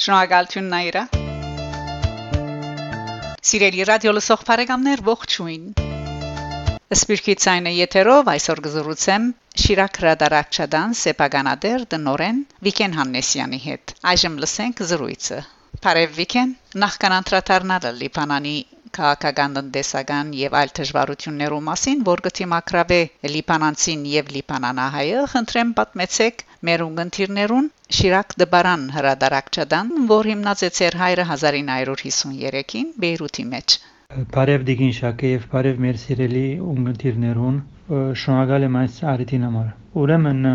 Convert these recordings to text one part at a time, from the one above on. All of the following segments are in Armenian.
Շնորհակալություն Նաիրա։ Սիրելի ռադիո լսող բարեկամներ, ողջույն։ Սպիրկի ցայնը եթերով այսօր գզրուցեմ Շիրակ հրադարակչադան Սեպագանադեր դնորեն Վիկեն Հաննեսյանի հետ։ Այժմ լսենք զրույցը։ Բարև Վիկեն, նախքան անդրադառնալը Լիբանանի քաղաքական տնտեսական եւ այլ դժվարություններու մասին, որ գտիմակրավե լիբանանցին եւ լիբանանահայը, խնդրեմ պատմեցեք մեր ունգընտիրներուն Շիրակ դբարան հրադարակչադան, որ հիմնած է ծեր հայրը 1953-ին Բեյրութի մեջ։ Բարև Դիգին Շակե եւ բարև մեր սիրելի ունգընտիրներուն, շնորհակալ եմ այս արիթին համար։ Ուրեմն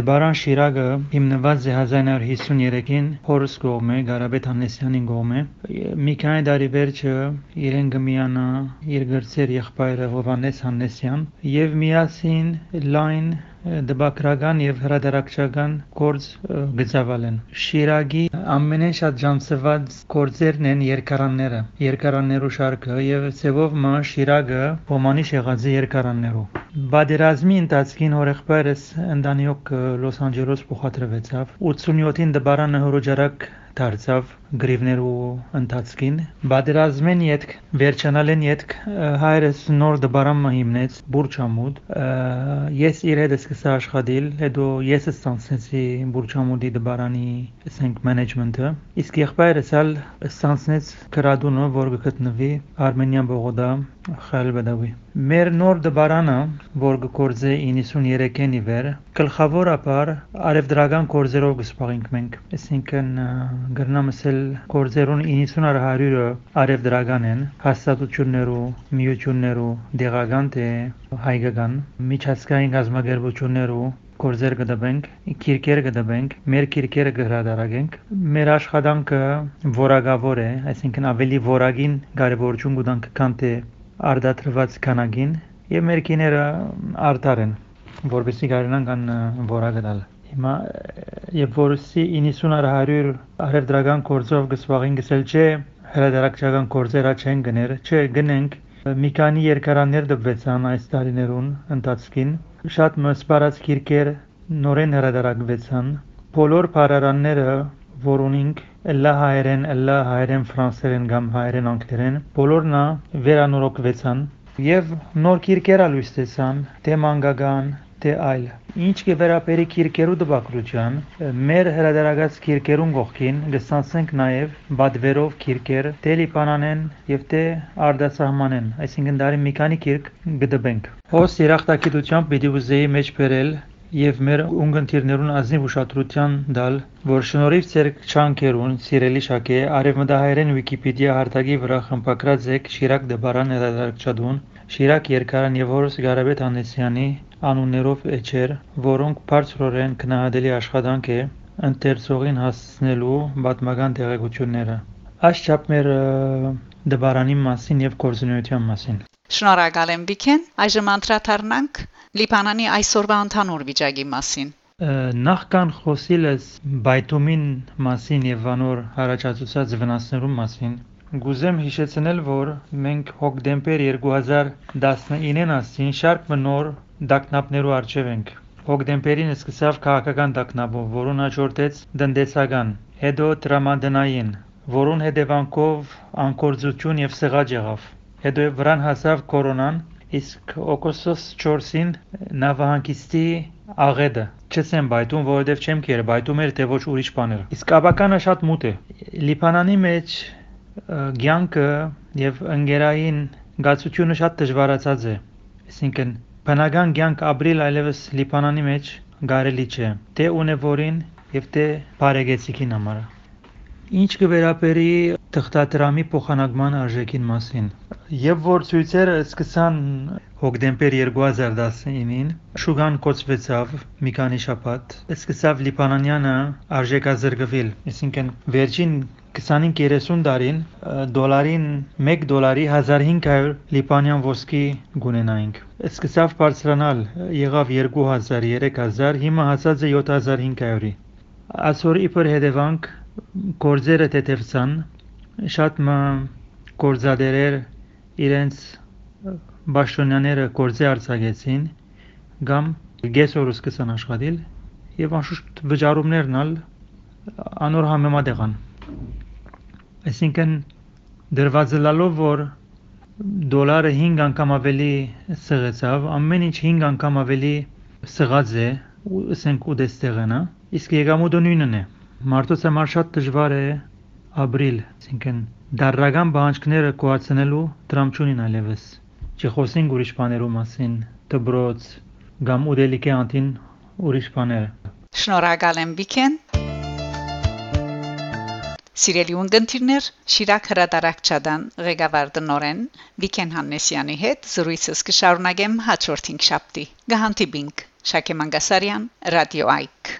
դբարան Շիրագը հիմնված է 1953-ին Փորս կողմէ, Գարաբեթ Հանեսյանին կողմէ։ Մի քանի տարի վերջը իրեն գմիանա իր գրծեր եղբայրը Հովանես Հանեսյան եւ միասին լայն դպագրական եւ հրադարակչական գործ գծավալ են։ Շիրագի ամենաշատ ջանցված գործերն են երկարանները, երկարաններու շարքը եւ ծևով մա Շիրագը ոմանի շեղած երկարաններու։ Բادرազմի ընթացքին հորեղբայրս ընդանյոք Լոս Անջելոս փոխադրվեցավ 87-ին դպարանը հորոջարակ դարձավ գրիվներու ընթացքին. Բادرազմեն յետք վերջանալեն յետք հայրս նոր դբարամ հիմնեց բուրչամուդ ես իրեդը սկսա աշխատել հետո ես ստանցնեցի բուրչամուդի դբարանի ասենք մենեջմենթը իսկ եղբայրս ալ ստանցնեց գրադունը որ գտնվի արմենիա բողոդա խալբեդավի մեր նոր դբարանը որ գործե 93-ին ի վեր գլխավորապես արևդրական գործերով գսպաղենք մենք այսինքն գրնամսել գործերուն 90-ը 100-ը արևդրական են հաստատություններու միություններու դեղական թե հայկական միջազգային գազམ་ագերբություններու գործեր կդբենք, քիրքեր կդբենք, մեր քիրքերը կհրադարագենք։ Մեր աշխատանքը որակավոր է, այսինքն ավելի որակին կարևորություն կտանք, քան թե արդատրված քանակին, եւ մեր քիները արդար են, որովհետեւ կարողանան կան որակը տալ։ Հիմա երբ որ 90-100 արևդրական գործով գսվաղին գսել չէ, հրադարակչական գործերա չեն գներ, չէ, գնենք մի քանի երկարաններ դպվեցան այս տարիներուն ընթացքին։ Շատ մսպարած քիրքեր նորեն հրադարակվեցան։ Բոլոր բարարանները, որ ունենք Էլա հայերեն, էլա հայերեն, ֆրանսերեն կամ հայերեն անգլերեն, բոլորնա վերանորոգվեցան եւ նոր քիրքեր ալույս տեսան, թե մանգական, թե այլ։ Ինչ կվերապերի քիրքերու դպակրության, մեր հրադարագած քիրքերուն գողքին գստանցենք նաև բադվերով քիրքեր, թե լիբանանեն եւ թե արդասահմանեն, այսինքն դարի մի քանի քիրք գդբենք։ Հոս երախտագիտությամբ պիտի ուզեի մեջ բերել եւ մեր ունգընտիրներուն ազնիվ ուշադրության դալ, որ շնորհիվ ցեր չանկերուն սիրելի շակե արևմտահայերեն Վիկիպեդիա հարթակի վրա խմբակրած եք Շիրակ դբարան հրադարակչադուն, Շիրակ երկարան եւ Որոս Գարաբետ Անեսյանի անուններով էջեր, որոնք բարձրորեն քննադատելի աշխատանք է ընթերցողին հասցնելու պատմական տեղեկությունները։ Աշխապ մեր դբարանի մասին եւ կորզունեության մասին։ Շնորհակալ եմ Վիքեն։ Այժմ անդրադառնանք Լիբանանի այսօրվա ընդհանուր վիճակի մասին։ Նախքան խոսիլս բայթումին մասին եւ անոր հարաճածուցած վնասներու մասին Գուզեմ հիշեցնել, որ մենք հոկտեմբեր 2019-ին ասին շարք մնոր դակնապներու արժև ենք։ Հոկտեմբերին սկսավ քաղաքական դակնապով, որուն հաջորդեց տնտեսական, հետո տրամադրային, որուն հետևանքով անկորձություն եւ սեղաճ եղավ։ Հետո վրան հասավ կորոնան, իսկ օգոստոս 4-ին նավահանգիստի աղեդը չեմ բայտում, որովհետև չեմ կեր բայտում էր թե ոչ ուրիշ բաներ։ Իսկ ավականը շատ մութ է։ Լիբանանի մեջ ցանկը եւ ընկերային գացությունը շատ դժվարացած է։ Այսինքն Բնական կյանք ապրել այլևս Լիբանանի մեջ կարելի չէ, թե ունևորին եւ թե բարեգեցիկին համար։ Ինչ կվերապերի թղթադրամի փոխանակման արժեքին մասին։ Եվ որ ցույցերը սկսան հոկտեմբեր 2019-ին, շուգան կոչվեցավ մի քանի շաբաթ, սկսավ Լիբանանյանը արժեքազրկվել, այսինքն վերջին 25-30 տարին դոլարին 1 դոլարի 1500 լիբանյան ոսկի գունենայինք։ Սկսավ բարձրանալ, եղավ 2000, 3000, հիմա հասած է 7500-ի։ Այսօր իբր հետևանք գործերը թեթևցան, շատ մը գործադերեր իրենց բաշտոնյաները գործի արձակեցին, կամ գեսորը սկսան աշխատել եւ անշուշտ վճարումներն ալ անոր համեմատ եղան Այսինքն դրված լալով որ դոլարը 5 անգամ ավելի սղեցավ, ամեն ինչ 5 անգամ ավելի սղած է, ու ասենք ուդեստեղն է, իսկ եկամուտը նույնն է։ Մարդոց համար շատ դժվար է ապրիլ, այսինքն դարրական բանջկները կոացնելու դրամ չունին այլևս։ Չխոսենք ուրիշ բաներու մասին, դբրոց կամ ուդելիքի անտին ուրիշ բաները։ Շնորհակալ եմ Վիկեն։ Սիրելի ունգընտիրներ, Շիրակ հրատարակչադան ղեկավար դնորեն Վիկեն Հաննեսյանի հետ զրույցս կշարունակեմ հաջորդ 5 շաբթի։ Գահանտիբինգ Շակե Մանգասարյան, Ռադիո Այք